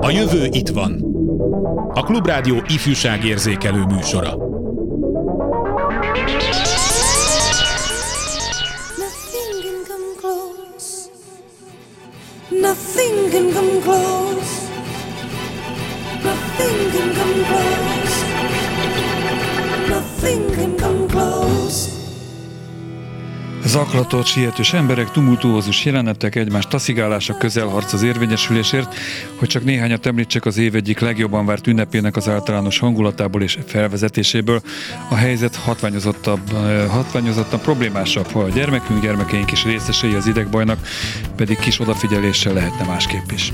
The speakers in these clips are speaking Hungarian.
A jövő itt van. A Klubrádió ifjúságérzékelő műsora. Zaklatott, sietős emberek, tumultuózus jelenetek, egymás taszigálása, közelharc az érvényesülésért, hogy csak néhányat említsek az év egyik legjobban várt ünnepének az általános hangulatából és felvezetéséből. A helyzet hatványozottabb, hatványozottabb problémásabb, ha a gyermekünk, gyermekeink is részesei az idegbajnak, pedig kis odafigyeléssel lehetne másképp is.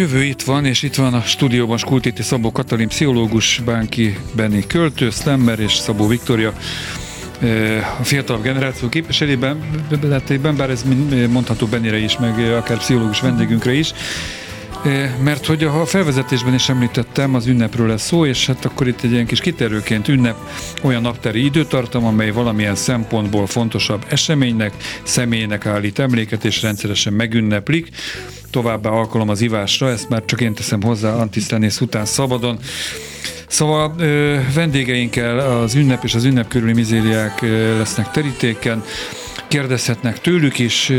Jövő itt van, és itt van a stúdióban Skultiti Szabó Katalin, pszichológus, Bánki Benni költő, Slammer és Szabó Viktória a fiatalabb generáció képviselében, bár ez mondható Benire is, meg akár pszichológus vendégünkre is. Mert hogy a felvezetésben is említettem, az ünnepről lesz szó, és hát akkor itt egy ilyen kis kiterőként ünnep, olyan napteri időtartam, amely valamilyen szempontból fontosabb eseménynek, személynek állít emléket, és rendszeresen megünneplik. Továbbá alkalom az ivásra, ezt már csak én teszem hozzá Antisztenész után szabadon. Szóval ö, vendégeinkkel az ünnep és az ünnep körüli mizériák ö, lesznek terítéken. Kérdezhetnek tőlük is,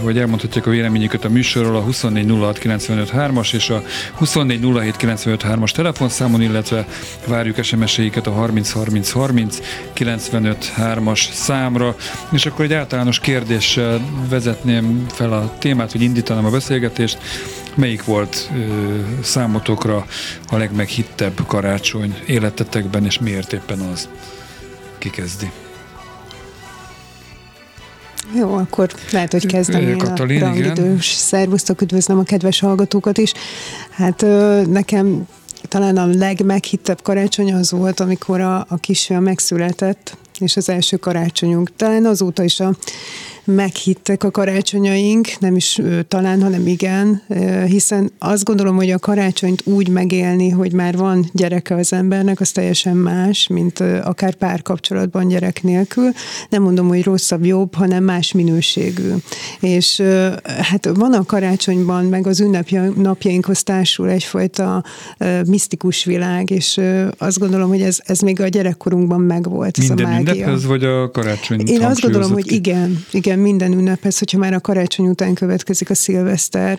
vagy elmondhatják a véleményüket a műsorról a 2406953-as és a 2407953-as telefonszámon, illetve várjuk SMS-eiket a 303030 953-as számra. És akkor egy általános kérdéssel vezetném fel a témát, hogy indítanám a beszélgetést. Melyik volt ö, számotokra a legmeghittebb karácsony életetekben, és miért éppen az? Ki kezdi? Jó, akkor lehet, hogy kezdem én Katalin, a rangidős. Szervusztok, üdvözlöm a kedves hallgatókat is. Hát nekem talán a legmeghittebb karácsony az volt, amikor a, a kisfiam megszületett, és az első karácsonyunk. Talán azóta is a meghittek a karácsonyaink, nem is talán, hanem igen, hiszen azt gondolom, hogy a karácsonyt úgy megélni, hogy már van gyereke az embernek, az teljesen más, mint akár párkapcsolatban gyerek nélkül. Nem mondom, hogy rosszabb, jobb, hanem más minőségű. És hát van a karácsonyban, meg az ünnepnapjainkhoz társul egyfajta misztikus világ, és azt gondolom, hogy ez, ez még a gyerekkorunkban megvolt. Minden ez a mágia. ünnephez, vagy a karácsony? Én azt gondolom, hogy igen, igen, igen, minden ünnephez, hogyha már a karácsony után következik a szilveszter,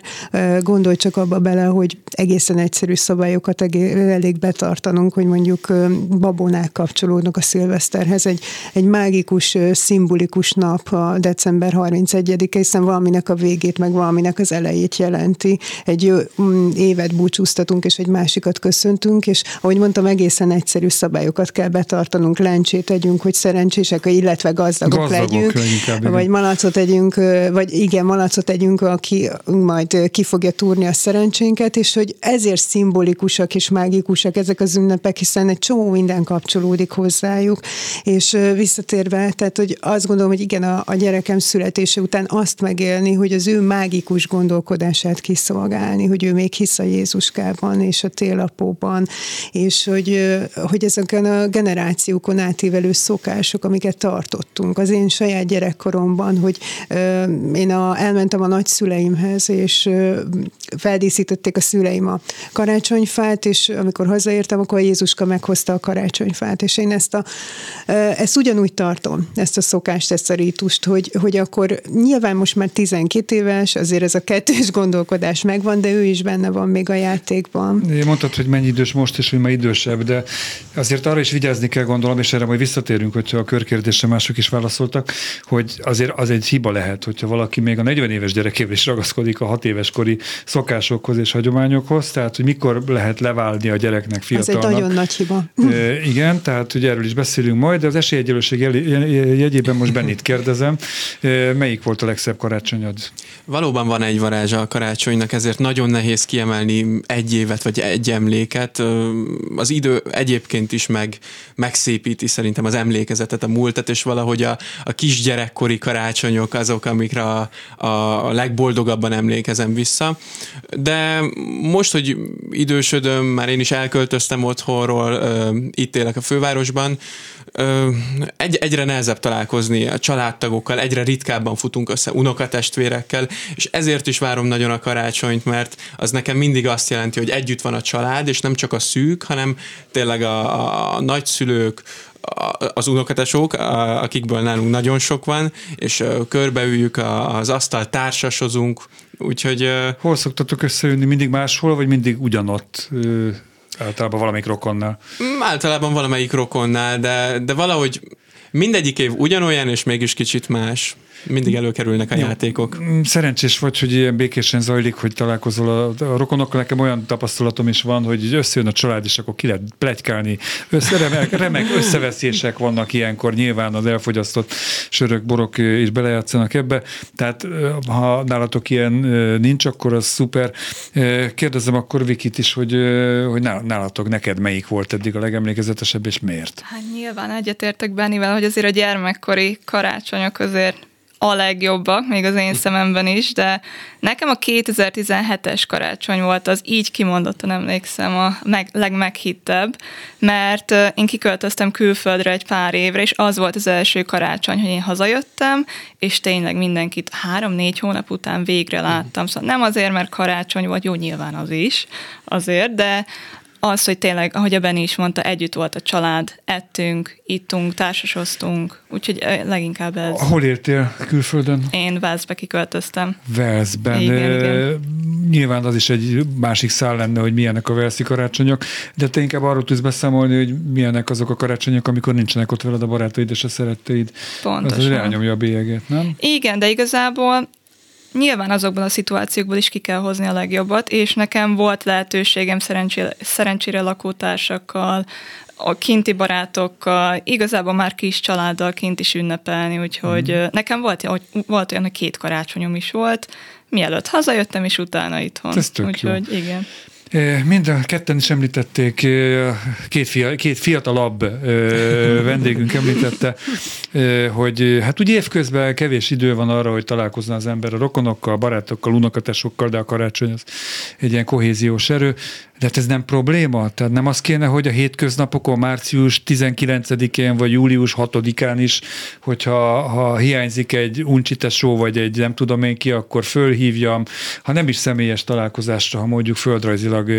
gondolj csak abba bele, hogy egészen egyszerű szabályokat elég betartanunk, hogy mondjuk babonák kapcsolódnak a szilveszterhez. Egy, egy mágikus, szimbolikus nap a december 31 hiszen valaminek a végét, meg valaminek az elejét jelenti. Egy mm, évet búcsúztatunk, és egy másikat köszöntünk, és ahogy mondtam, egészen egyszerű szabályokat kell betartanunk, lencsét tegyünk, hogy szerencsések, illetve gazdagok, gazdagok legyünk, vagy malacot együnk, vagy igen, malacot együnk, aki majd ki fogja túrni a szerencsénket, és hogy ezért szimbolikusak és mágikusak ezek az ünnepek, hiszen egy csomó minden kapcsolódik hozzájuk, és visszatérve, tehát hogy azt gondolom, hogy igen, a, a gyerekem születése után azt megélni, hogy az ő mágikus gondolkodását kiszolgálni, hogy ő még hisz a Jézuskában és a télapóban, és hogy, hogy ezeken a generációkon átívelő szokások, amiket tartottunk. Az én saját gyerekkoromban, hogy én a, elmentem a nagyszüleimhez, és feldíszítették a szüleim a karácsonyfát, és amikor hazaértem, akkor Jézuska meghozta a karácsonyfát, és én ezt, a, ezt ugyanúgy tartom, ezt a szokást, ezt a rítust, hogy, hogy akkor nyilván most már 12 éves, azért ez a kettős gondolkodás megvan, de ő is benne van még a játékban. Mondtad, hogy mennyi idős most, és hogy ma idősebb, de azért arra is vigyázni kell gondolom, és erre majd visszatérünk, hogyha a körkérdésre mások is válaszoltak, hogy azért az egy hiba lehet, hogyha valaki még a 40 éves gyerekével is ragaszkodik a 6 éves kori szokásokhoz és hagyományokhoz, tehát hogy mikor lehet leválni a gyereknek fiatalnak. Ez egy nagyon nagy hiba. E, igen, tehát hogy erről is beszélünk majd, de az esélyegyelőség jegyében most Bennit kérdezem, e, melyik volt a legszebb karácsonyod? Valóban van egy varázsa a karácsonynak, ezért nagyon nehéz kiemelni egy évet vagy egy emléket. Az idő egyébként is meg, megszépíti szerintem az emlékezetet, a múltat, és valahogy a, a kisgyerekkori karácsonyok azok, amikre a, a legboldogabban emlékezem vissza. De most, hogy idősödöm, már én is elköltöztem otthonról, itt élek a fővárosban, egy, egyre nehezebb találkozni a családtagokkal, egyre ritkábban futunk össze unokatestvérekkel, és ezért is várom nagyon a karácsonyt, mert az nekem mindig azt jelenti, hogy együtt van a család, és nem csak a szűk, hanem tényleg a, a nagyszülők, az unokatesók, akikből nálunk nagyon sok van, és körbeüljük az asztal, társasozunk, úgyhogy... Hol szoktatok összejönni? Mindig máshol, vagy mindig ugyanott? Általában valamelyik rokonnál. Mm, általában valamelyik rokonnál, de, de valahogy mindegyik év ugyanolyan, és mégis kicsit más mindig előkerülnek a Jó. játékok. Szerencsés vagy, hogy ilyen békésen zajlik, hogy találkozol a, a rokonokkal. Nekem olyan tapasztalatom is van, hogy összejön a család, és akkor ki lehet plegykálni. Össze, remek, remek összeveszések vannak ilyenkor, nyilván az elfogyasztott sörök, borok is belejátszanak ebbe. Tehát ha nálatok ilyen nincs, akkor az szuper. Kérdezem akkor Vikit is, hogy, hogy nálatok neked melyik volt eddig a legemlékezetesebb, és miért? Hát nyilván egyetértek Bennivel, hogy azért a gyermekkori karácsonyok azért a legjobbak, még az én szememben is, de nekem a 2017-es karácsony volt az így kimondottan emlékszem a meg, legmeghittebb, mert én kiköltöztem külföldre egy pár évre, és az volt az első karácsony, hogy én hazajöttem, és tényleg mindenkit három-négy hónap után végre láttam. Szóval nem azért, mert karácsony volt, jó, nyilván az is, azért, de az, hogy tényleg, ahogy a Benni is mondta, együtt volt a család, ettünk, ittunk, társasoztunk, úgyhogy leginkább ez. Hol értél külföldön? Én Velszbe kiköltöztem. Velszben. Igen, igen. Nyilván az is egy másik szál lenne, hogy milyenek a Velszi karácsonyok, de te inkább arról tudsz beszámolni, hogy milyenek azok a karácsonyok, amikor nincsenek ott veled a barátaid és a szeretteid. Pontosan. Az elnyomja a bélyeget, nem? Igen, de igazából nyilván azokban a szituációkból is ki kell hozni a legjobbat, és nekem volt lehetőségem szerencsére, szerencsére lakótársakkal, a kinti barátokkal, igazából már kis családdal kint is ünnepelni, úgyhogy mm. nekem volt, volt olyan, hogy két karácsonyom is volt, mielőtt hazajöttem, és utána itthon. Ez tök úgyhogy jó. igen. Mind a ketten is említették, két, fia, két fiatalabb vendégünk említette, hogy hát ugye évközben kevés idő van arra, hogy találkozna az ember a rokonokkal, barátokkal, unokatesokkal, de a karácsony az egy ilyen kohéziós erő. De hát ez nem probléma? Tehát nem az kéne, hogy a hétköznapokon, március 19-én vagy július 6-án is, hogyha ha hiányzik egy uncsitesó, vagy egy nem tudom én ki, akkor fölhívjam, ha nem is személyes találkozásra, ha mondjuk földrajzilag,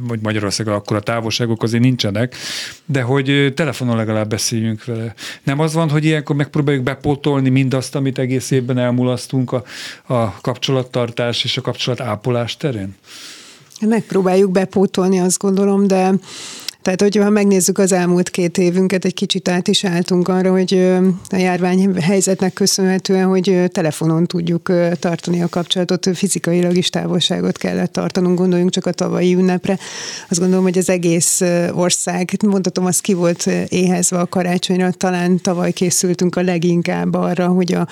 vagy Magyarországon akkor a távolságok azért nincsenek, de hogy telefonon legalább beszéljünk vele. Nem az van, hogy ilyenkor megpróbáljuk bepótolni mindazt, amit egész évben elmulasztunk a, a kapcsolattartás és a kapcsolatápolás terén? Megpróbáljuk bepótolni, azt gondolom, de Tehát, hogyha megnézzük az elmúlt két évünket, egy kicsit át is álltunk arra, hogy a járvány helyzetnek köszönhetően, hogy telefonon tudjuk tartani a kapcsolatot, fizikailag is távolságot kellett tartanunk, gondoljunk csak a tavalyi ünnepre. Azt gondolom, hogy az egész ország, mondhatom, az ki volt éhezve a karácsonyra, talán tavaly készültünk a leginkább arra, hogy a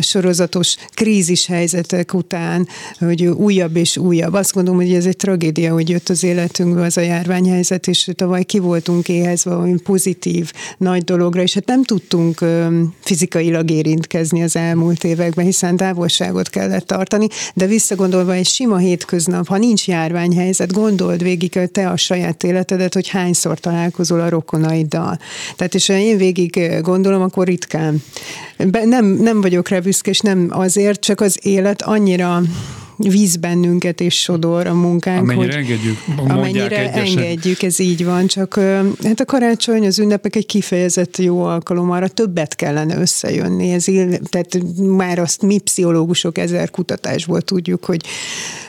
sorozatos krízis helyzetek után, hogy újabb és újabb. Azt gondolom, hogy ez egy tragédia, hogy jött az életünkbe az a járványhelyzet, és tavaly ki voltunk éhezve valami pozitív nagy dologra, és hát nem tudtunk fizikailag érintkezni az elmúlt években, hiszen távolságot kellett tartani, de visszagondolva egy sima hétköznap, ha nincs járványhelyzet, gondold végig te a saját életedet, hogy hányszor találkozol a rokonaiddal. Tehát és ha én végig gondolom, akkor ritkán. Nem, nem vagyok rá és nem azért, csak az élet annyira víz bennünket és sodor a munkánk. Amennyire hogy, engedjük, Amennyire egyesen. engedjük, ez így van, csak hát a karácsony, az ünnepek egy kifejezett jó alkalom arra, többet kellene összejönni. Ez, tehát már azt mi pszichológusok ezer kutatásból tudjuk, hogy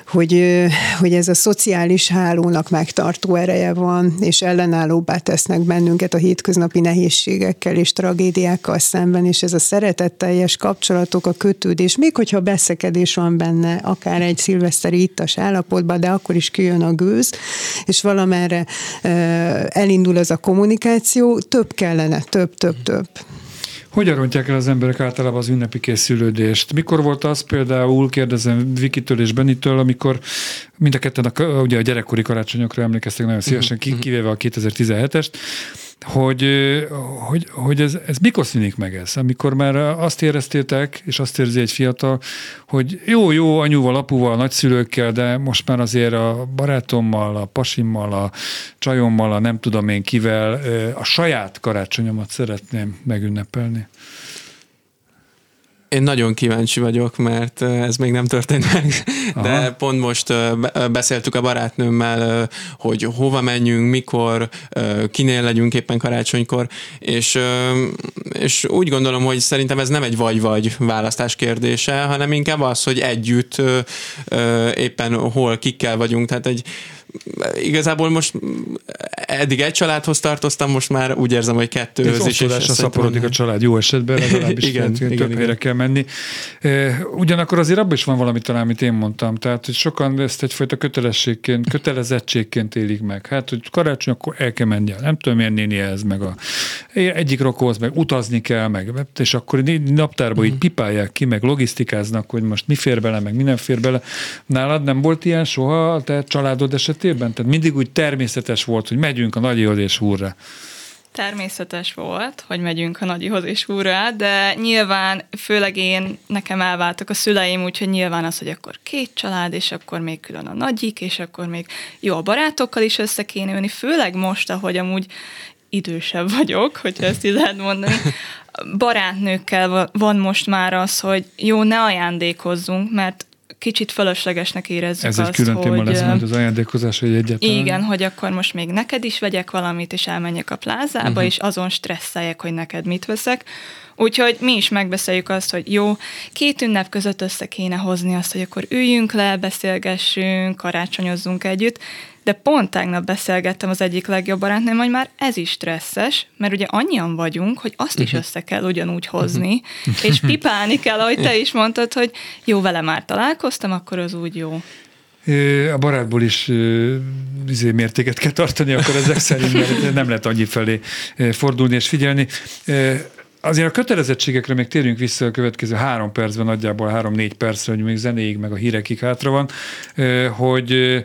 hogy, hogy ez a szociális hálónak megtartó ereje van, és ellenállóbbá tesznek bennünket a hétköznapi nehézségekkel és tragédiákkal szemben, és ez a szeretetteljes kapcsolatok, a kötődés, még hogyha beszekedés van benne, akár egy szilveszteri ittas állapotban, de akkor is kijön a gőz, és valamerre elindul az a kommunikáció, több kellene, több, több, több. Hogyan rontják el az emberek általában az ünnepi készülődést? Mikor volt az például, kérdezem Vikitől és Benitől, amikor mind a ketten a, ugye a gyerekkori karácsonyokra emlékeztek nagyon szívesen, mhm, kivéve a 2017-est, hogy, hogy, hogy ez, ez mikor szűnik meg ez? Amikor már azt éreztétek, és azt érzi egy fiatal, hogy jó, jó, anyuval, apuval, nagyszülőkkel, de most már azért a barátommal, a pasimmal, a csajommal, a nem tudom én kivel, a saját karácsonyomat szeretném megünnepelni. Én nagyon kíváncsi vagyok, mert ez még nem történt meg, Aha. de pont most beszéltük a barátnőmmel, hogy hova menjünk, mikor, kinél legyünk éppen karácsonykor, és, és úgy gondolom, hogy szerintem ez nem egy vagy-vagy választás kérdése, hanem inkább az, hogy együtt éppen hol kikkel vagyunk, tehát egy igazából most eddig egy családhoz tartoztam, most már úgy érzem, hogy kettőhöz is. És szaporodik a család jó esetben, legalábbis igen, igen, több igen. kell menni. Ugyanakkor azért abban is van valami talán, amit én mondtam, tehát hogy sokan ezt egyfajta kötelességként, kötelezettségként élik meg. Hát, hogy karácsony, akkor el kell menni, nem tudom, milyen néni ez, meg a egyik rokohoz, meg utazni kell, meg, és akkor naptárba így mhm. pipálják ki, meg logisztikáznak, hogy most mi fér bele, meg minden fér bele. Nálad nem volt ilyen soha te családod esetében? Esetében? Tehát mindig úgy természetes volt, hogy megyünk a nagyihoz és húrra. Természetes volt, hogy megyünk a nagyihoz és húrra, de nyilván, főleg én, nekem elváltak a szüleim, úgyhogy nyilván az, hogy akkor két család, és akkor még külön a nagyik, és akkor még jó a barátokkal is össze kéne jönni, főleg most, ahogy amúgy idősebb vagyok, hogyha ezt így lehet mondani. Barátnőkkel van most már az, hogy jó, ne ajándékozzunk, mert kicsit fölöslegesnek érezzük Ez azt, egy külön téma lesz majd az ajándékozás, hogy egyáltalán. Igen, hogy akkor most még neked is vegyek valamit, és elmenjek a plázába, uh-huh. és azon stresszeljek, hogy neked mit veszek. Úgyhogy mi is megbeszéljük azt, hogy jó, két ünnep között össze kéne hozni azt, hogy akkor üljünk le, beszélgessünk, karácsonyozzunk együtt, de pont tegnap beszélgettem az egyik legjobb barátnőm, hogy már ez is stresszes, mert ugye annyian vagyunk, hogy azt is mhm. össze kell ugyanúgy hozni, mhm. és pipálni kell, ahogy te is mondtad, hogy jó, vele már találkoztam, akkor az úgy jó. A barátból is izé, mértéket kell tartani, akkor ezek szerint mert nem lehet annyi felé fordulni és figyelni. Azért a kötelezettségekre még térjünk vissza a következő három percben, nagyjából három-négy percre, hogy még zenéig, meg a hírekig hátra van, hogy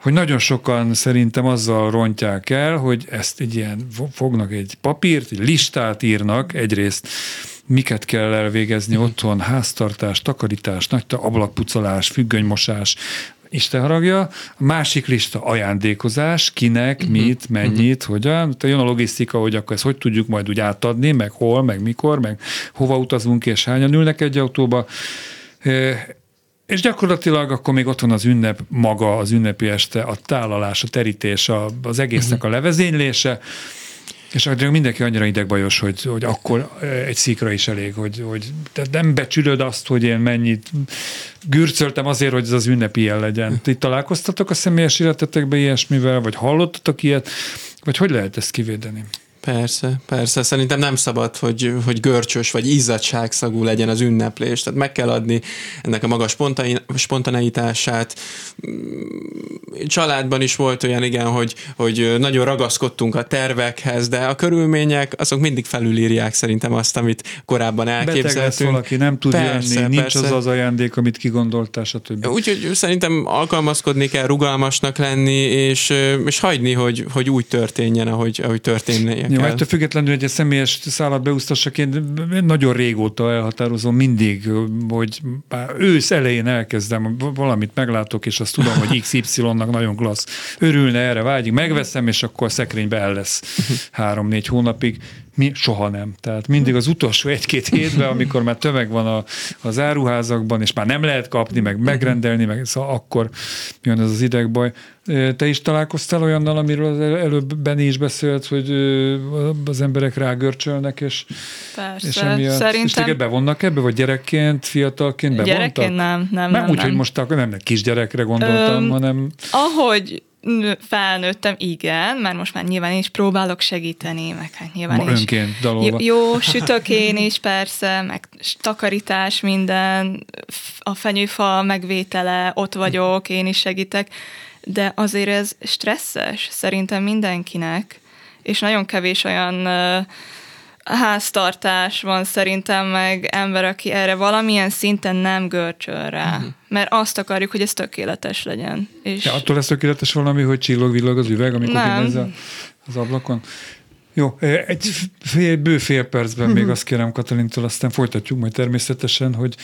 hogy nagyon sokan szerintem azzal rontják el, hogy ezt egy ilyen, fognak egy papírt, egy listát írnak, egyrészt miket kell elvégezni mm. otthon, háztartás, takarítás, nagy ablakpucolás, függönymosás, Isten haragja. A másik lista ajándékozás, kinek, uh-huh. mit, mennyit, uh-huh. hogyan. Tehát jön a logisztika, hogy akkor ezt hogy tudjuk majd úgy átadni, meg hol, meg mikor, meg hova utazunk, és hányan ülnek egy autóba. És gyakorlatilag akkor még ott van az ünnep maga, az ünnepi este, a tálalás, a terítés, a, az egésznek uh-huh. a levezénylése, És mindenki annyira idegbajos, hogy, hogy akkor egy szikra is elég, hogy, hogy te nem becsülöd azt, hogy én mennyit gürcöltem azért, hogy ez az ünnepi ilyen legyen. Ti találkoztatok a személyes életetekben ilyesmivel, vagy hallottatok ilyet, vagy hogy lehet ezt kivédeni? Persze, persze. Szerintem nem szabad, hogy, hogy görcsös vagy izzadságszagú legyen az ünneplés. Tehát meg kell adni ennek a magas spontaneitását. Családban is volt olyan, igen, hogy, hogy nagyon ragaszkodtunk a tervekhez, de a körülmények azok mindig felülírják szerintem azt, amit korábban elképzeltünk. Beteg lesz valaki, nem tud persze, jönni, nincs persze. az az ajándék, amit kigondoltál, stb. Úgyhogy szerintem alkalmazkodni kell, rugalmasnak lenni, és, és hagyni, hogy, hogy úgy történjen, ahogy, ahogy történnie jó, ettől függetlenül, hogy a személyes szállat beúsztassak, én nagyon régóta elhatározom mindig, hogy ősz elején elkezdem, valamit meglátok, és azt tudom, hogy XY-nak nagyon klassz. Örülne erre, vágyik, megveszem, és akkor a szekrénybe el lesz három-négy hónapig mi soha nem. Tehát mindig az utolsó egy-két hétben, amikor már tömeg van a, az áruházakban, és már nem lehet kapni, meg megrendelni, meg szóval akkor jön ez az idegbaj. Te is találkoztál olyannal, amiről az előbb Benni is beszélt, hogy az emberek rágörcsölnek, és, Persze, és emiatt, szerintem... És téged bevonnak ebbe, vagy gyerekként, fiatalként bevontak? Gyerekként nem, nem, nem. Nem, úgy, hogy most akkor nem kisgyerekre gondoltam, Öm, hanem... Ahogy felnőttem, igen, mert most már nyilván is próbálok segíteni, meg hát nyilván Ma is. Önként dalolva. Jó, sütök én is persze, meg takarítás minden, a fenyőfa megvétele, ott vagyok, én is segítek, de azért ez stresszes szerintem mindenkinek, és nagyon kevés olyan uh, háztartás van szerintem, meg ember, aki erre valamilyen szinten nem görcsöl rá. Uh-huh. Mert azt akarjuk, hogy ez tökéletes legyen. És... Ja, attól lesz tökéletes valami, hogy csillog-villog az üveg, amikor kinéz az ablakon? Jó, egy fél, bő fél percben uh-huh. még azt kérem Katalintól, aztán folytatjuk majd természetesen, hogy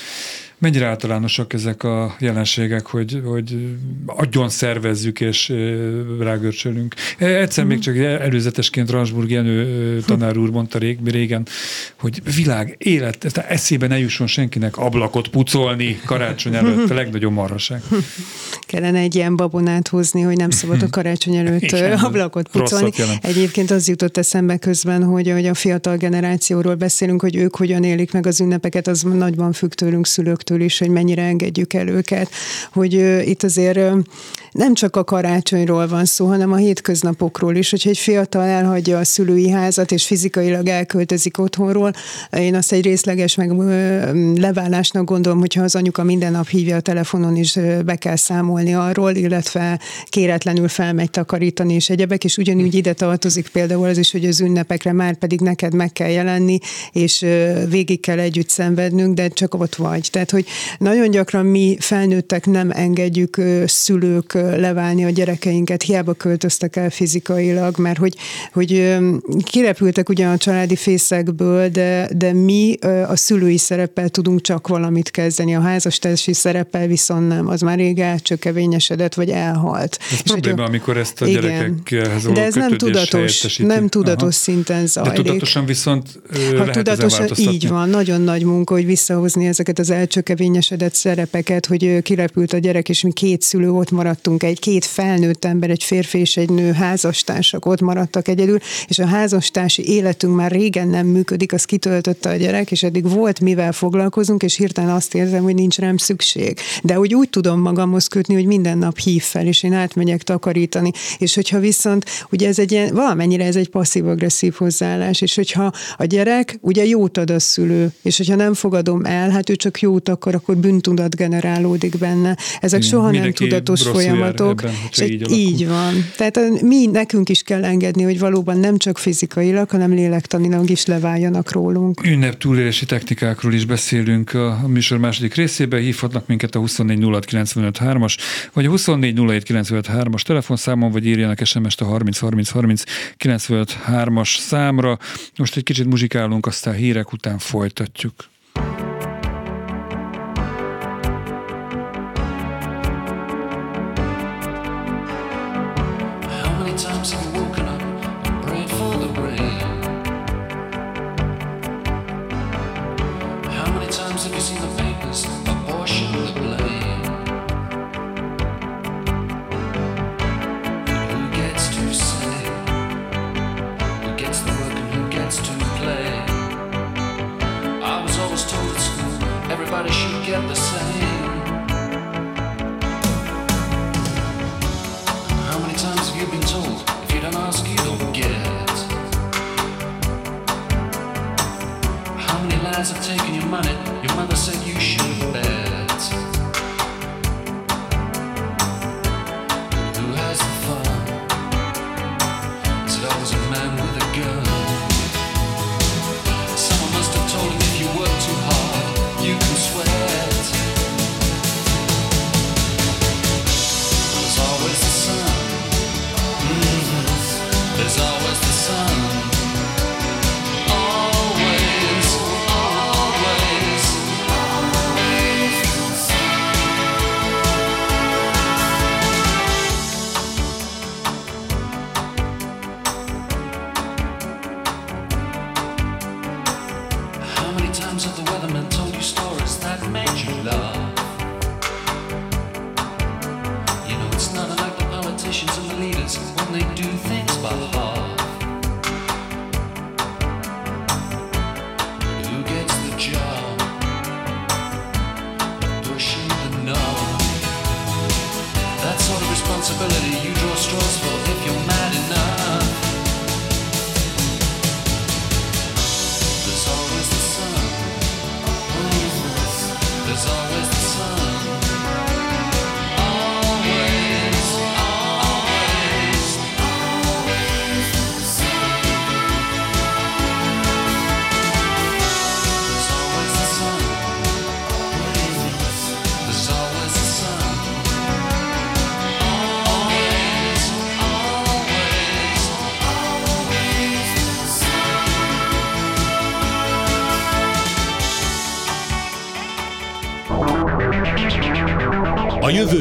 mennyire általánosak ezek a jelenségek, hogy, hogy agyon szervezzük és rágörcsölünk. Egyszer uh-huh. még csak előzetesként Ransburg Jenő tanár úr mondta rég, régen, hogy világ élet, tehát eszébe ne jusson senkinek ablakot pucolni karácsony előtt, a legnagyobb marhaság. Kellene egy ilyen babonát hozni, hogy nem szabad a karácsony előtt ablakot pucolni. Egyébként az jutott eszembe közben, hogy, hogy a fiatal generációról beszélünk, hogy ők hogyan élik meg az ünnepeket, az nagyban függ tőlünk szülők szülőktől is, hogy mennyire engedjük el őket, hogy itt azért nem csak a karácsonyról van szó, hanem a hétköznapokról is, hogyha egy fiatal elhagyja a szülői házat, és fizikailag elköltözik otthonról, én azt egy részleges meg leválásnak gondolom, hogyha az anyuka minden nap hívja a telefonon, és be kell számolni arról, illetve kéretlenül felmegy takarítani, és egyebek, és ugyanúgy ide tartozik például az is, hogy az ünnepekre már pedig neked meg kell jelenni, és végig kell együtt szenvednünk, de csak ott vagy. Tehát, hogy nagyon gyakran mi felnőttek nem engedjük szülők leválni a gyerekeinket, hiába költöztek el fizikailag, mert hogy, hogy kirepültek ugyan a családi fészekből, de, de mi a szülői szereppel tudunk csak valamit kezdeni, a házastársi szereppel viszont nem, az már rég elcsökevényesedett, vagy elhalt. Ez És probléma, a, amikor ezt a igen, gyerekekhez De ez nem tudatos, nem tudatos Aha. szinten zajlik. De tudatosan viszont ha lehet tudatosan, így van, nagyon nagy munka, hogy visszahozni ezeket az elcsökevényesedett szerepeket, hogy kirepült a gyerek, és mi két szülő ott maradtunk egy két felnőtt ember, egy férfi és egy nő házastársak ott maradtak egyedül, és a házastársi életünk már régen nem működik, az kitöltötte a gyerek, és eddig volt mivel foglalkozunk, és hirtelen azt érzem, hogy nincs rám szükség. De hogy úgy tudom magamhoz kötni, hogy minden nap hív fel, és én átmegyek takarítani. És hogyha viszont, ugye ez egy ilyen, valamennyire ez egy passzív-agresszív hozzáállás, és hogyha a gyerek, ugye jót ad a szülő, és hogyha nem fogadom el, hát ő csak jót akar, akkor bűntudat generálódik benne. Ezek Igen, soha nem tudatos folyamat folyamatok. Ebben, és így, így van. Tehát mi nekünk is kell engedni, hogy valóban nem csak fizikailag, hanem lélektanilag is leváljanak rólunk. Ünnep túlélési technikákról is beszélünk a műsor második részében. Hívhatnak minket a 24 as vagy a 24 as telefonszámon, vagy írjanak SMS-t a 30 30 30 as számra. Most egy kicsit muzsikálunk, aztán hírek után folytatjuk. times.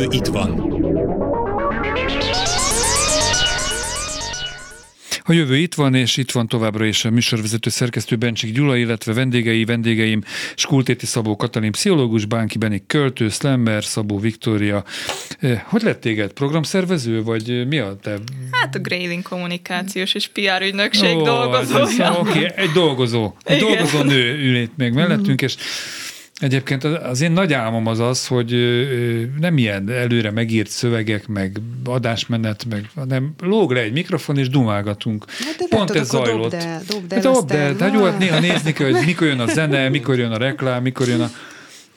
Jövő itt van. A jövő itt van, és itt van továbbra is a műsorvezető szerkesztő Bencsik Gyula, illetve vendégei, vendégeim Skultéti Szabó Katalin, pszichológus, Bánki Benik költő, Slammer, Szabó Viktória. Eh, hogy lett téged? Programszervező, vagy mi a te? Hát a Grading kommunikációs és PR ügynökség oh, dolgozója. Oké, okay, egy dolgozó. Egy Igen. dolgozó nő ül itt még mellettünk, és Egyébként az én nagy álmom az az, hogy nem ilyen előre megírt szövegek, meg adásmenet, meg, hanem lóg le egy mikrofon, és dumálgatunk. Hát Pont ez zajlott. Dobd el, dobd el, hát, dobd el. Hát jó, hát néha nézni kell, hogy mikor jön a zene, mikor jön a reklám, mikor jön a...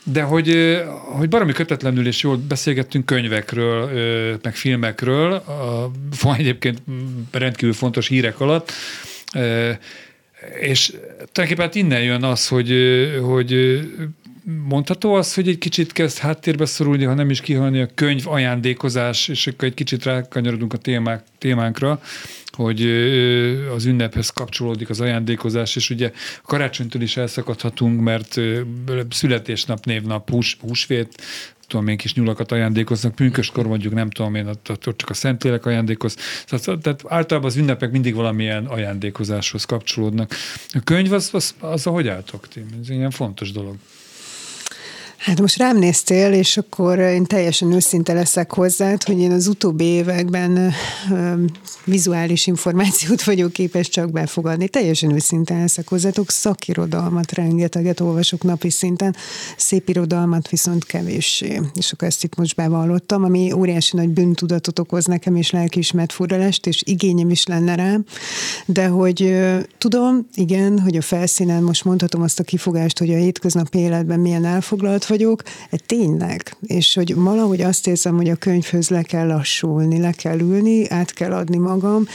De hogy, hogy baromi kötetlenül és jól beszélgettünk könyvekről, meg filmekről, van egyébként rendkívül fontos hírek alatt, és tulajdonképpen hát innen jön az, hogy, hogy mondható az, hogy egy kicsit kezd háttérbe szorulni, ha nem is kihalni a könyv ajándékozás, és akkor egy kicsit rákanyarodunk a témák, témánkra, hogy az ünnephez kapcsolódik az ajándékozás, és ugye karácsonytól is elszakadhatunk, mert születésnap, névnap, hús, húsvét, tudom én, kis nyulakat ajándékoznak, pünköskor mondjuk, nem tudom én, ott csak a Szentlélek ajándékoz. Tehát, tehát általában az ünnepek mindig valamilyen ajándékozáshoz kapcsolódnak. A könyv az, az, az, az hogy álltok ti? Ez ilyen fontos dolog. Hát most rám néztél, és akkor én teljesen őszinte leszek hozzád, hogy én az utóbbi években vizuális információt vagyok képes csak befogadni. Teljesen őszinte leszek hozzátok, szakirodalmat rengeteget olvasok napi szinten, szép irodalmat viszont kevéssé. És akkor ezt itt most bevallottam, ami óriási nagy bűntudatot okoz nekem, és lelkiismert furalást, és igényem is lenne rám. De hogy tudom, igen, hogy a felszínen most mondhatom azt a kifogást, hogy a hétköznapi életben milyen elfoglalt vagyok, egy tényleg, és hogy valahogy azt érzem, hogy a könyvhöz le kell lassulni, le kell ülni, át kell adni magam,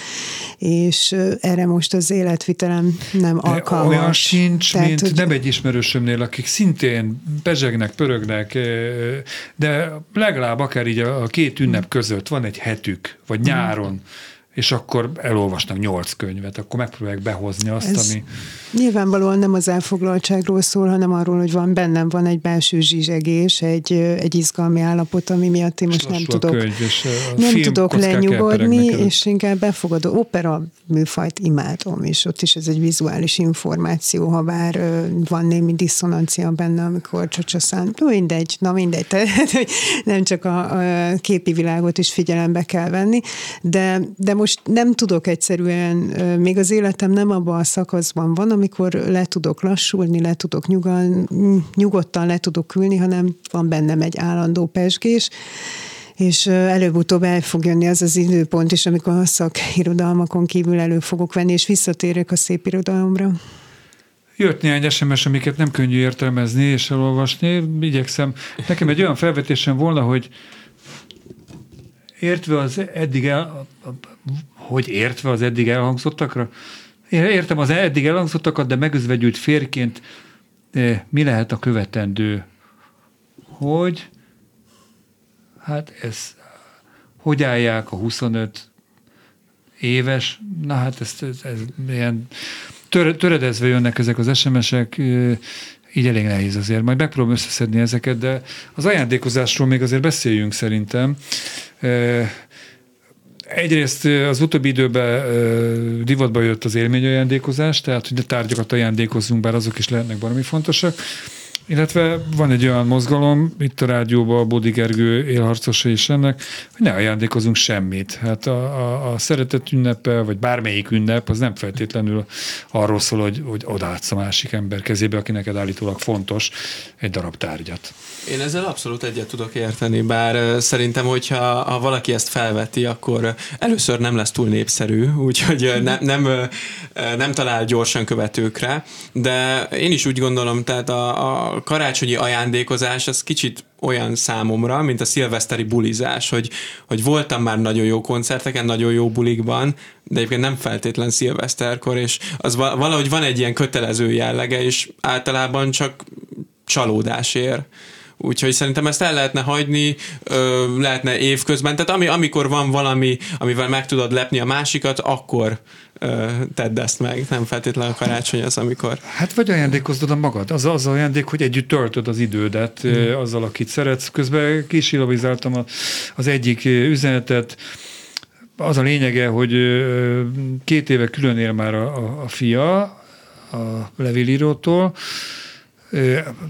és erre most az életvitelem nem de alkalmas. Olyan sincs, Tehát, mint hogy... nem egy ismerősömnél, akik szintén bezsegnek, pörögnek, de legalább akár így a két ünnep között van egy hetük, vagy nyáron, és akkor elolvasnak nyolc könyvet, akkor megpróbálják behozni azt, Ez ami... Nyilvánvalóan nem az elfoglaltságról szól, hanem arról, hogy van bennem van egy belső zsizsegés, egy, egy izgalmi állapot, ami miatt én most nem tudok, könyv, nem tudok lenyugodni, és inkább befogadó opera műfajt imádom, és ott is ez egy vizuális információ, ha bár van némi diszonancia benne, amikor csacsaszán, mindegy, na mindegy, tehát nem csak a, a képi világot is figyelembe kell venni, de, de most nem tudok egyszerűen, még az életem nem abban a szakaszban van, amikor le tudok lassulni, le tudok nyugal, nyugodtan le tudok ülni, hanem van bennem egy állandó pesgés, és előbb-utóbb el fog jönni az az időpont is, amikor a szakirodalmakon kívül elő fogok venni, és visszatérek a szép irodalomra. Jött néhány SMS, amiket nem könnyű értelmezni és elolvasni. Igyekszem. Nekem egy olyan felvetésem volna, hogy értve az eddig el, hogy értve az eddig elhangzottakra? Értem az eddig elhangzottakat, de megözvegyült férként mi lehet a követendő? Hogy hát ez hogy állják a 25 éves, na hát ez, ez, ez ilyen tör, töredezve jönnek ezek az SMS-ek, így elég nehéz azért. Majd megpróbálom összeszedni ezeket, de az ajándékozásról még azért beszéljünk szerintem. Egyrészt az utóbbi időben divatba jött az élményajándékozás, tehát hogy a tárgyakat ajándékozzunk, bár azok is lehetnek valami fontosak. Illetve van egy olyan mozgalom, itt a rádióban a Bódi Gergő élharcosa is ennek, hogy ne ajándékozunk semmit. Hát a, a, a szeretet ünnepe, vagy bármelyik ünnep, az nem feltétlenül arról szól, hogy, hogy odaadsz a másik ember kezébe, aki neked állítólag fontos, egy darab tárgyat. Én ezzel abszolút egyet tudok érteni, bár szerintem, hogyha ha valaki ezt felveti, akkor először nem lesz túl népszerű, úgyhogy ne, nem, nem talál gyorsan követőkre, de én is úgy gondolom, tehát a, a karácsonyi ajándékozás az kicsit olyan számomra, mint a szilveszteri bulizás, hogy, hogy voltam már nagyon jó koncerteken, nagyon jó bulikban, de egyébként nem feltétlen szilveszterkor, és az valahogy van egy ilyen kötelező jellege, és általában csak csalódás ér. Úgyhogy szerintem ezt el lehetne hagyni, ö, lehetne évközben. Tehát ami, amikor van valami, amivel meg tudod lepni a másikat, akkor ö, tedd ezt meg. Nem feltétlenül a karácsony az, amikor. Hát vagy ajándékozod a magad. Az az ajándék, hogy együtt töltöd az idődet hmm. azzal, akit szeretsz. Közben kisilabizáltam az egyik üzenetet, az a lényege, hogy két éve külön él már a, a, a fia a levélírótól,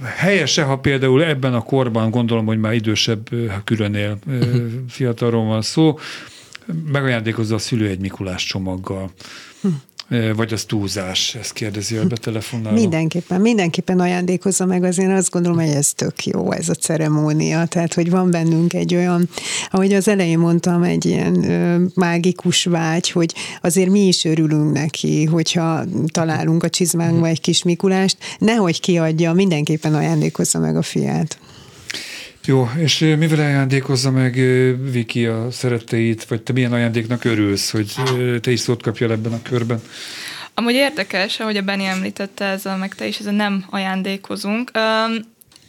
Helyese, ha például ebben a korban, gondolom, hogy már idősebb, külön él fiatalról van szó, megajándékozza a szülő egy Mikulás csomaggal. Vagy az túlzás, ezt kérdezi a betelefonáló. Mindenképpen, mindenképpen ajándékozza meg, azért azt gondolom, hogy ez tök jó, ez a ceremónia, tehát hogy van bennünk egy olyan, ahogy az elején mondtam, egy ilyen ö, mágikus vágy, hogy azért mi is örülünk neki, hogyha találunk a csizmánkba egy kis Mikulást, nehogy kiadja, mindenképpen ajándékozza meg a fiát. Jó, és mivel ajándékozza meg Viki a szeretteit, vagy te milyen ajándéknak örülsz, hogy te is szót kapjál ebben a körben? Amúgy érdekes, ahogy a Benni említette, ez a, meg te is, ez a nem ajándékozunk.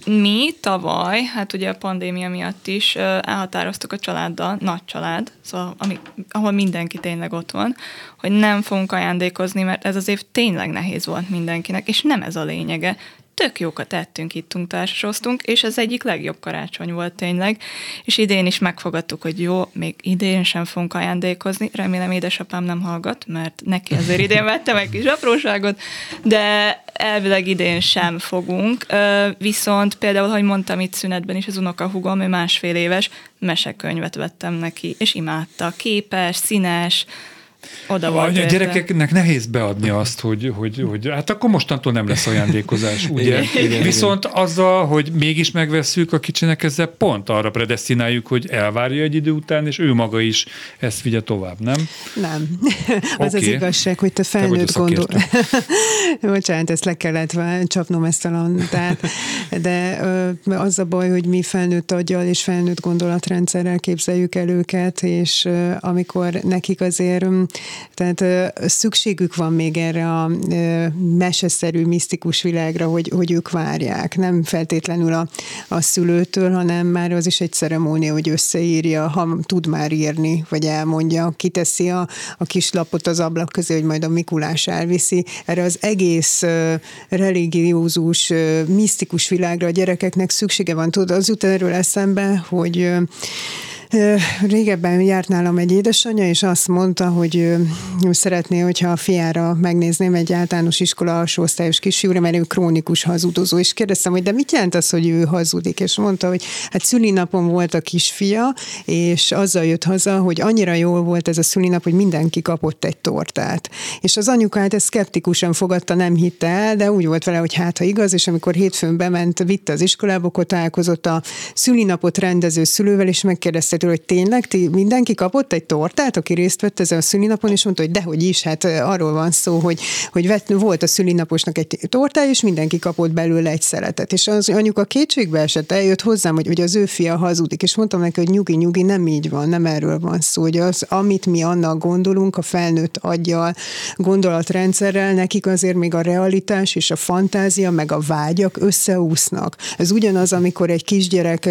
Mi tavaly, hát ugye a pandémia miatt is elhatároztuk a családdal, nagy család, szóval ami, ahol mindenki tényleg ott van, hogy nem fogunk ajándékozni, mert ez az év tényleg nehéz volt mindenkinek, és nem ez a lényege tök jókat ettünk, ittunk, társasoztunk, és ez egyik legjobb karácsony volt tényleg, és idén is megfogadtuk, hogy jó, még idén sem fogunk ajándékozni, remélem édesapám nem hallgat, mert neki azért idén vettem egy kis apróságot, de elvileg idén sem fogunk, viszont például, hogy mondtam itt szünetben is, az unokahúgom, ő másfél éves, mesekönyvet vettem neki, és imádta, képes, színes, oda volt. A gyerekeknek nehéz beadni azt, hogy, hogy, hogy hát akkor mostantól nem lesz ajándékozás, ugye? Igen, igen, Viszont igen. azzal, hogy mégis megvesszük a kicsinek, ezzel pont arra predestináljuk, hogy elvárja egy idő után, és ő maga is ezt vigye tovább, nem? Nem. az okay. az igazság, hogy te felnőtt te gondol. Bocsánat, ezt le kellett csapnom ezt a lantát, de az a baj, hogy mi felnőtt aggyal és felnőtt gondolatrendszerrel képzeljük el őket, és amikor nekik azért tehát szükségük van még erre a meseszerű, misztikus világra, hogy, hogy ők várják. Nem feltétlenül a, a szülőtől, hanem már az is egy ceremónia, hogy összeírja, ha tud már írni, vagy elmondja, kiteszi a, a kis lapot az ablak közé, hogy majd a Mikulás elviszi. Erre az egész religiózus, misztikus világra a gyerekeknek szüksége van. Tudod, az jut erről eszembe, hogy Régebben járt nálam egy édesanyja, és azt mondta, hogy ő szeretné, hogyha a fiára megnézném egy általános iskola alsó osztályos kisfiúra, mert ő krónikus hazudozó, és kérdeztem, hogy de mit jelent az, hogy ő hazudik? És mondta, hogy hát szülinapon volt a kisfia, és azzal jött haza, hogy annyira jól volt ez a szülinap, hogy mindenki kapott egy tortát. És az anyukát ezt szkeptikusan fogadta, nem hitte el, de úgy volt vele, hogy hát ha igaz, és amikor hétfőn bement, vitte az iskolába, akkor találkozott a szülinapot rendező szülővel, és megkérdezte tőle, hogy tényleg ti mindenki kapott egy tortát, aki részt vett ezen a szülinapon, és mondta, hogy dehogy is, hát arról van szó, hogy, hogy vett, volt a szülinaposnak egy tortája, és mindenki kapott belőle egy szeletet. És az anyuka kétségbe esett, eljött hozzám, hogy, hogy az ő fia hazudik, és mondtam neki, hogy nyugi, nyugi, nem így van, nem erről van szó, hogy az, amit mi annak gondolunk, a felnőtt aggyal, gondolatrendszerrel, nekik azért még a realitás és a fantázia, meg a vágyak összeúsznak. Ez ugyanaz, amikor egy kisgyerek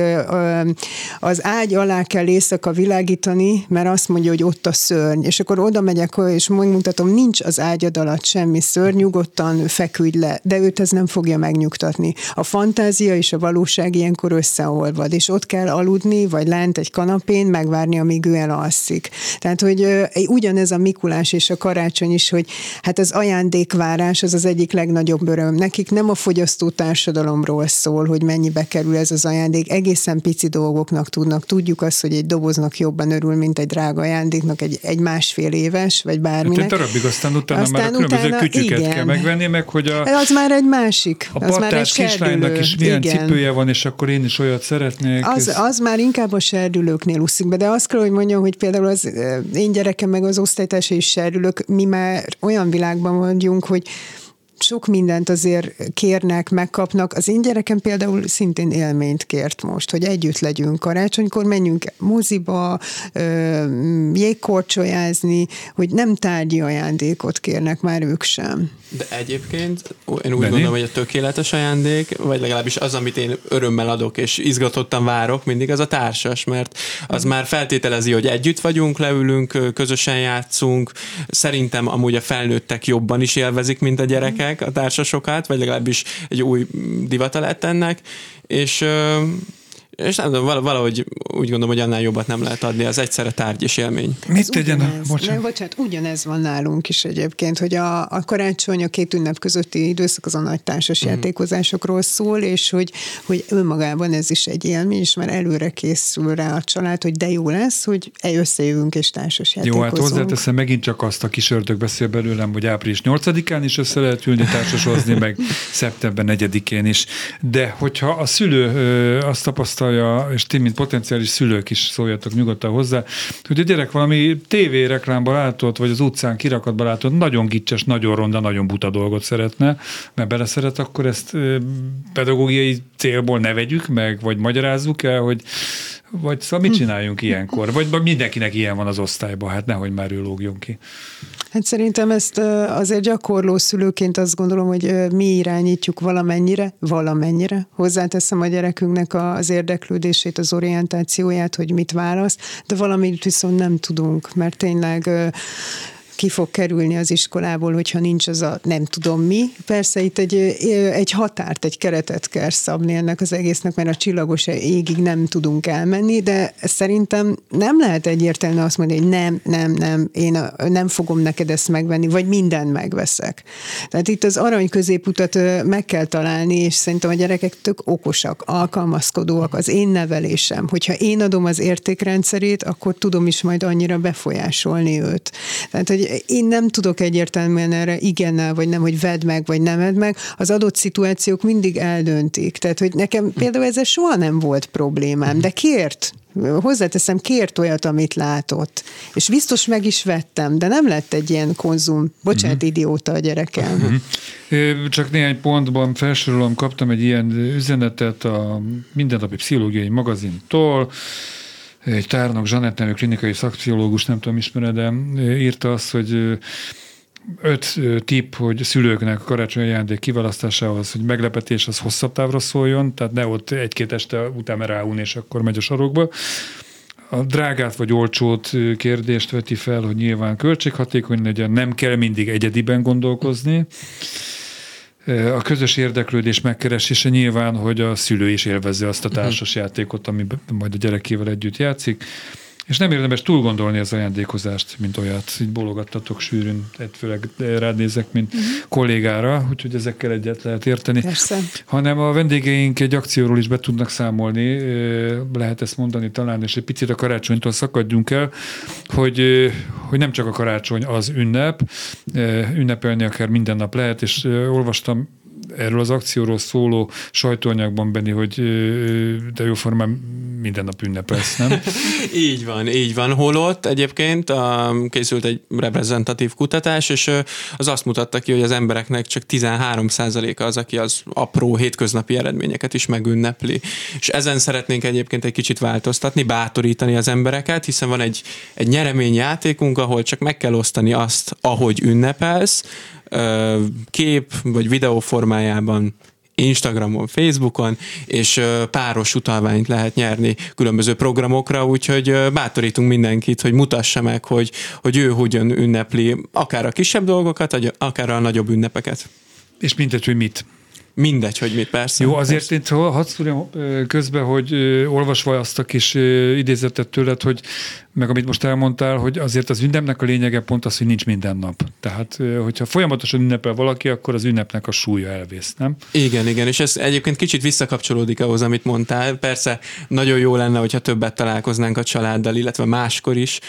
az ágy alá kell éjszaka világítani, mert azt mondja, hogy ott a szörny. És akkor oda megyek, és megmutatom, nincs az ágyad alatt semmi szörny, nyugodtan feküdj le, de őt ez nem fogja megnyugtatni. A fantázia és a valóság ilyenkor összeolvad, és ott kell aludni, vagy lent egy kanapén, megvárni, amíg ő elalszik. Tehát, hogy ugyanez a Mikulás és a karácsony is, hogy hát az ajándékvárás az az egyik legnagyobb öröm. Nekik nem a fogyasztó társadalomról szól, hogy mennyibe kerül ez az ajándék, egészen pici dolgoknak tudnak. Tudjuk azt, hogy egy doboznak jobban örül, mint egy drága ajándéknak, egy, egy másfél éves, vagy bárminek. Hát egy darabig, aztán utána aztán már a különböző utána, kütyüket igen. kell megvenni, meg hogy a... Az már egy másik. A az már egy kislánynak is milyen igen. cipője van, és akkor én is olyat szeretnék. Az, ez... az már inkább a serdülőknél úszik be, de azt kell, hogy mondjam, hogy például az én gyerekem meg az osztálytársai is serdülők, mi már olyan világban vagyunk, hogy sok mindent azért kérnek, megkapnak. Az én gyerekem például szintén élményt kért most, hogy együtt legyünk karácsonykor, menjünk moziba, jégkorcsolyázni, hogy nem tárgyi ajándékot kérnek már ők sem. De egyébként én úgy Benni? gondolom, hogy a tökéletes ajándék, vagy legalábbis az, amit én örömmel adok és izgatottan várok, mindig az a társas, mert az már feltételezi, hogy együtt vagyunk, leülünk, közösen játszunk. Szerintem amúgy a felnőttek jobban is élvezik, mint a gyerekek a társasokat, vagy legalábbis egy új divata lett ennek, és és nem tudom, valahogy úgy gondolom, hogy annál jobbat nem lehet adni, az egyszerre tárgy és élmény. Mit tegyen a... Bocsánat. Nem, bocsánat, ugyanez van nálunk is egyébként, hogy a, a karácsony, a két ünnep közötti időszak az a nagy társas mm. játékozásokról szól, és hogy, hogy önmagában ez is egy élmény, és már előre készül rá a család, hogy de jó lesz, hogy összejövünk és társas játékozunk. Jó, hát hozzáteszem megint csak azt a kis ördög beszél belőlem, hogy április 8-án is össze lehet ülni társasozni, meg szeptember 4-én is. De hogyha a szülő azt tapasztal, tapasztalja, és ti, mint potenciális szülők is szóljatok nyugodtan hozzá, hogy a gyerek valami tévéreklámban látott, vagy az utcán kirakatban látott, nagyon gicses, nagyon ronda, nagyon buta dolgot szeretne, mert beleszeret, akkor ezt pedagógiai célból ne vegyük meg, vagy magyarázzuk el, hogy vagy szóval mit csináljunk ilyenkor? Vagy, mindenkinek ilyen van az osztályban, hát nehogy már ő lógjon ki. Hát szerintem ezt azért gyakorló szülőként azt gondolom, hogy mi irányítjuk valamennyire, valamennyire. Hozzáteszem a gyerekünknek az érdeklődését, az orientációját, hogy mit választ, de valamit viszont nem tudunk, mert tényleg ki fog kerülni az iskolából, hogyha nincs az a nem tudom mi. Persze itt egy, egy határt, egy keretet kell szabni ennek az egésznek, mert a csillagos égig nem tudunk elmenni, de szerintem nem lehet egyértelmű azt mondani, hogy nem, nem, nem, én nem fogom neked ezt megvenni, vagy mindent megveszek. Tehát itt az arany középutat meg kell találni, és szerintem a gyerekek tök okosak, alkalmazkodóak, az én nevelésem. Hogyha én adom az értékrendszerét, akkor tudom is majd annyira befolyásolni őt. Tehát, hogy én nem tudok egyértelműen erre igennel, vagy nem, hogy vedd meg, vagy nem vedd meg. Az adott szituációk mindig eldöntik. Tehát, hogy nekem például ezzel soha nem volt problémám, de kért, hozzáteszem, kért olyat, amit látott. És biztos meg is vettem, de nem lett egy ilyen konzum, bocsánat, uh-huh. idióta a gyerekem. Uh-huh. Csak néhány pontban felsorolom, kaptam egy ilyen üzenetet a mindennapi pszichológiai magazintól, egy tárnok Zsanett nevű klinikai szakpszichológus, nem tudom, ismered, de írta azt, hogy öt tip, hogy szülőknek a karácsonyi ajándék kiválasztásához, hogy meglepetés az hosszabb távra szóljon, tehát ne ott egy-két este után ráún, és akkor megy a sarokba. A drágát vagy olcsót kérdést veti fel, hogy nyilván költséghatékony legyen, nem kell mindig egyediben gondolkozni a közös érdeklődés megkeresése nyilván, hogy a szülő is élvezze azt a mhm. társas játékot, ami majd a gyerekével együtt játszik. És nem érdemes túl gondolni az ajándékozást, mint olyat. Így bologattatok sűrűn, főleg rád nézek, mint uh-huh. kollégára, úgyhogy ezekkel egyet lehet érteni. Persze. Hanem a vendégeink egy akcióról is be tudnak számolni, lehet ezt mondani talán, és egy picit a karácsonytól szakadjunk el, hogy, hogy nem csak a karácsony az ünnep, ünnepelni akár minden nap lehet, és olvastam erről az akcióról szóló sajtóanyagban, Benni, hogy de jó formán minden nap ünnepelsz, nem? így van, így van. Holott egyébként a, készült egy reprezentatív kutatás, és az azt mutatta ki, hogy az embereknek csak 13%-a az, aki az apró hétköznapi eredményeket is megünnepli. És ezen szeretnénk egyébként egy kicsit változtatni, bátorítani az embereket, hiszen van egy, egy nyereményjátékunk, ahol csak meg kell osztani azt, ahogy ünnepelsz, kép vagy videó formájában Instagramon, Facebookon, és páros utalványt lehet nyerni különböző programokra, úgyhogy bátorítunk mindenkit, hogy mutassa meg, hogy, hogy ő hogyan ünnepli akár a kisebb dolgokat, akár a nagyobb ünnepeket. És mindegy, hogy mit. Mindegy, hogy mit, persze. Jó, azért persze. itt hadd szúrjam közben, hogy olvasva azt a kis idézetet tőled, hogy meg amit most elmondtál, hogy azért az ünnepnek a lényege pont az, hogy nincs minden nap. Tehát, hogyha folyamatosan ünnepel valaki, akkor az ünnepnek a súlya elvész, nem? Igen, igen, és ez egyébként kicsit visszakapcsolódik ahhoz, amit mondtál. Persze nagyon jó lenne, hogyha többet találkoznánk a családdal, illetve máskor is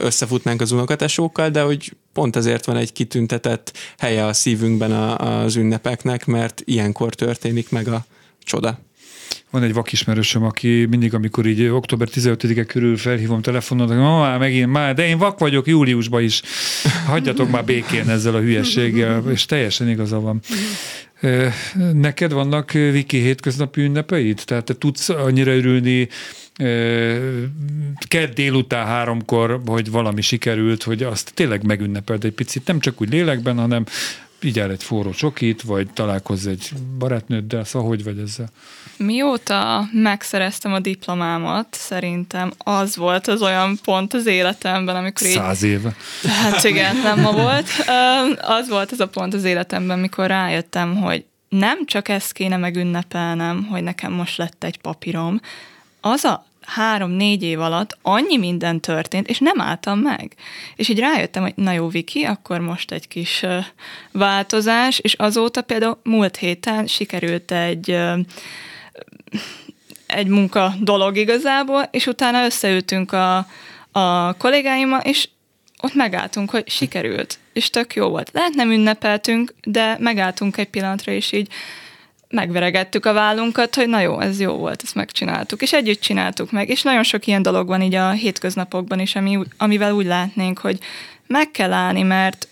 összefutnánk az unokatesókkal, de hogy pont ezért van egy kitüntetett helye a szívünkben az ünnepeknek, mert ilyenkor történik meg a csoda. Van egy vakismerősöm, aki mindig, amikor így október 15-e körül felhívom telefonon, hogy már megint, már, de én vak vagyok júliusban is. Hagyjatok már békén ezzel a hülyességgel, és teljesen igaza van. Neked vannak, Viki, hétköznapi ünnepeid? Tehát te tudsz annyira örülni kedd délután háromkor, hogy valami sikerült, hogy azt tényleg megünnepeld egy picit, nem csak úgy lélekben, hanem el egy forró csokit, vagy találkozz egy barátnőddel, szóval hogy vagy ezzel? Mióta megszereztem a diplomámat, szerintem az volt az olyan pont az életemben, amikor így... Száz éve. Hát igen, nem ma volt. Az volt az a pont az életemben, mikor rájöttem, hogy nem csak ezt kéne megünnepelnem, hogy nekem most lett egy papírom, az a három-négy év alatt annyi minden történt, és nem álltam meg. És így rájöttem, hogy na jó, Viki, akkor most egy kis változás, és azóta például múlt héten sikerült egy egy munka dolog igazából, és utána összeültünk a, a kollégáimmal, és ott megálltunk, hogy sikerült, és tök jó volt. Lehet nem ünnepeltünk, de megálltunk egy pillanatra, és így megveregettük a vállunkat, hogy na jó, ez jó volt, ezt megcsináltuk, és együtt csináltuk meg, és nagyon sok ilyen dolog van így a hétköznapokban is, ami, amivel úgy látnénk, hogy meg kell állni, mert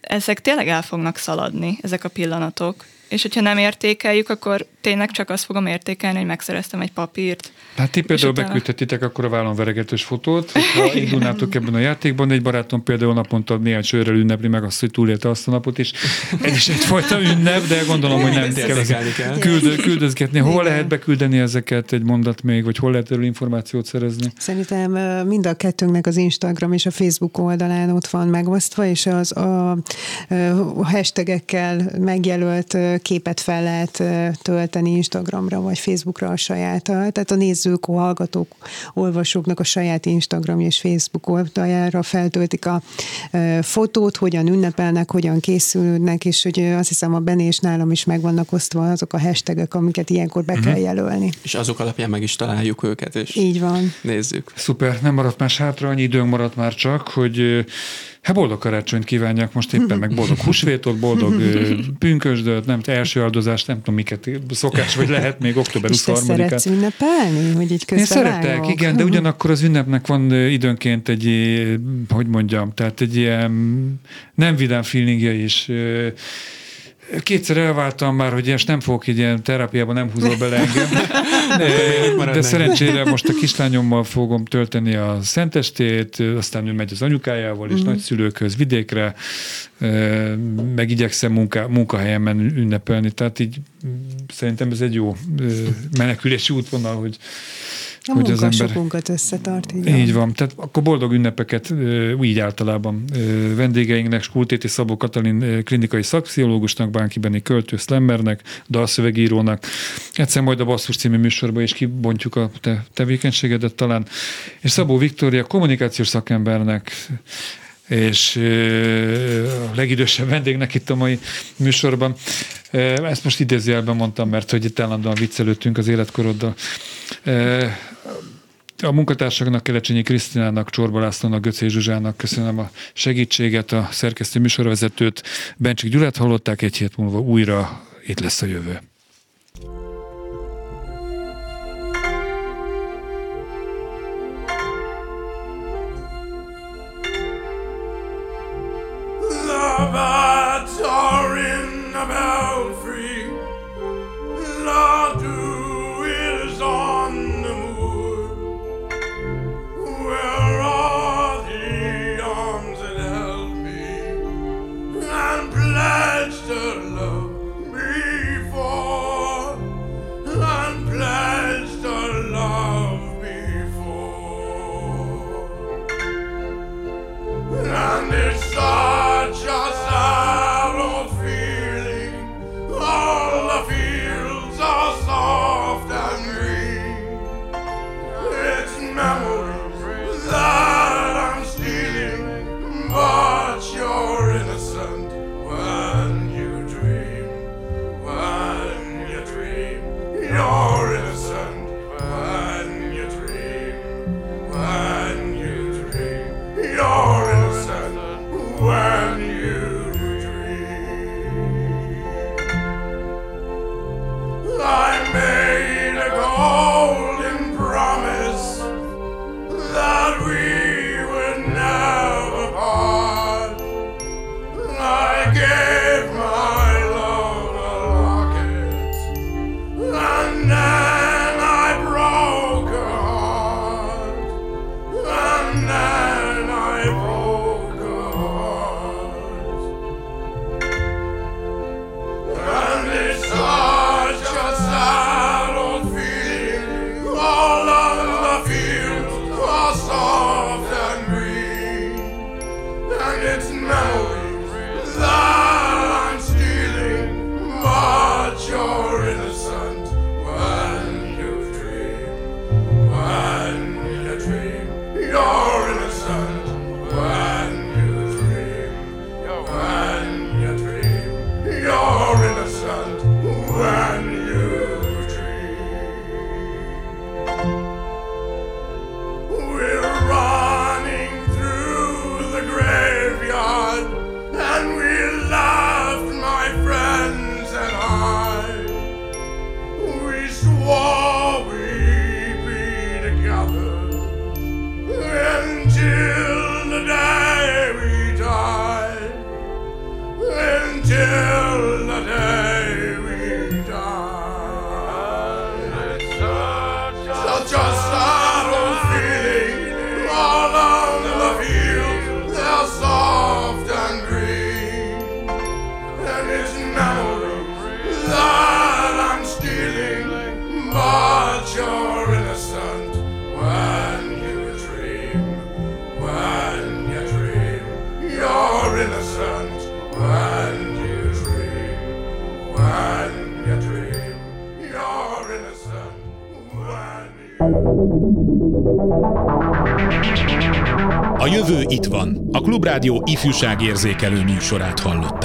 ezek tényleg el fognak szaladni, ezek a pillanatok, és hogyha nem értékeljük, akkor tényleg csak azt fogom értékelni, hogy megszereztem egy papírt. Hát ti például utána... beküldhetitek akkor a vállon veregetős fotót, ha indulnátok ebben a játékban, egy barátom például naponta néhány sörrel ünnepli meg azt, hogy túlélte azt a napot, és ez is egyfajta ünnep, de gondolom, hogy nem kell, kell. Küld, küldözgetni. Hol lehet beküldeni ezeket egy mondat még, vagy hol lehet erről információt szerezni? Szerintem mind a kettőnknek az Instagram és a Facebook oldalán ott van megosztva, és az a, a hashtagekkel megjelölt képet fel lehet tölteni Instagramra vagy Facebookra a saját, tehát a nézők, a hallgatók, olvasóknak a saját Instagram és Facebook oldaljára feltöltik a fotót, hogyan ünnepelnek, hogyan készülnek, és hogy azt hiszem a Bené és nálam is meg vannak osztva azok a hashtagek, amiket ilyenkor be uh-huh. kell jelölni. És azok alapján meg is találjuk őket, és Így van. nézzük. Szuper, nem maradt más hátra, annyi időnk maradt már csak, hogy Hát boldog karácsonyt kívánjak most éppen, meg boldog húsvétot, boldog pünkösdöt, nem első áldozást, nem tudom miket szokás, vagy lehet még október 23-án. És szeretsz ünnepelni, hogy így Én szeretek, igen, de ugyanakkor az ünnepnek van időnként egy, hogy mondjam, tehát egy ilyen nem vidám feelingje is Kétszer elváltam már, hogy ezt nem fogok egy ilyen terápiában, nem húzol bele engem. De, de szerencsére most a kislányommal fogom tölteni a szentestét, aztán ő megy az anyukájával és mm. nagyszülőkhöz vidékre, meg igyekszem munka, munkahelyemen ünnepelni, tehát így szerintem ez egy jó menekülési útvonal, hogy A hogy az ember sokunkat összetart. Így, így van. Tehát akkor boldog ünnepeket így általában vendégeinknek, Skultéti Szabó Katalin klinikai szakpszichológusnak, Bánki Benni költő szlemmernek, dalszövegírónak. Egyszer majd a Basszus című műsorban is kibontjuk a te tevékenységedet talán. És Szabó Viktória kommunikációs szakembernek, és a legidősebb vendégnek itt a mai műsorban. Ezt most idézőjelben mondtam, mert hogy itt állandóan viccelődtünk az életkoroddal. A munkatársaknak, Kelecsényi Krisztinának, Csorba Lászlónak, Göcé Zsuzsának köszönöm a segítséget, a szerkesztő műsorvezetőt. Bencsik Gyulát hallották, egy hét múlva újra itt lesz a jövő. Klubrádió ifjúságérzékelő műsorát hallották.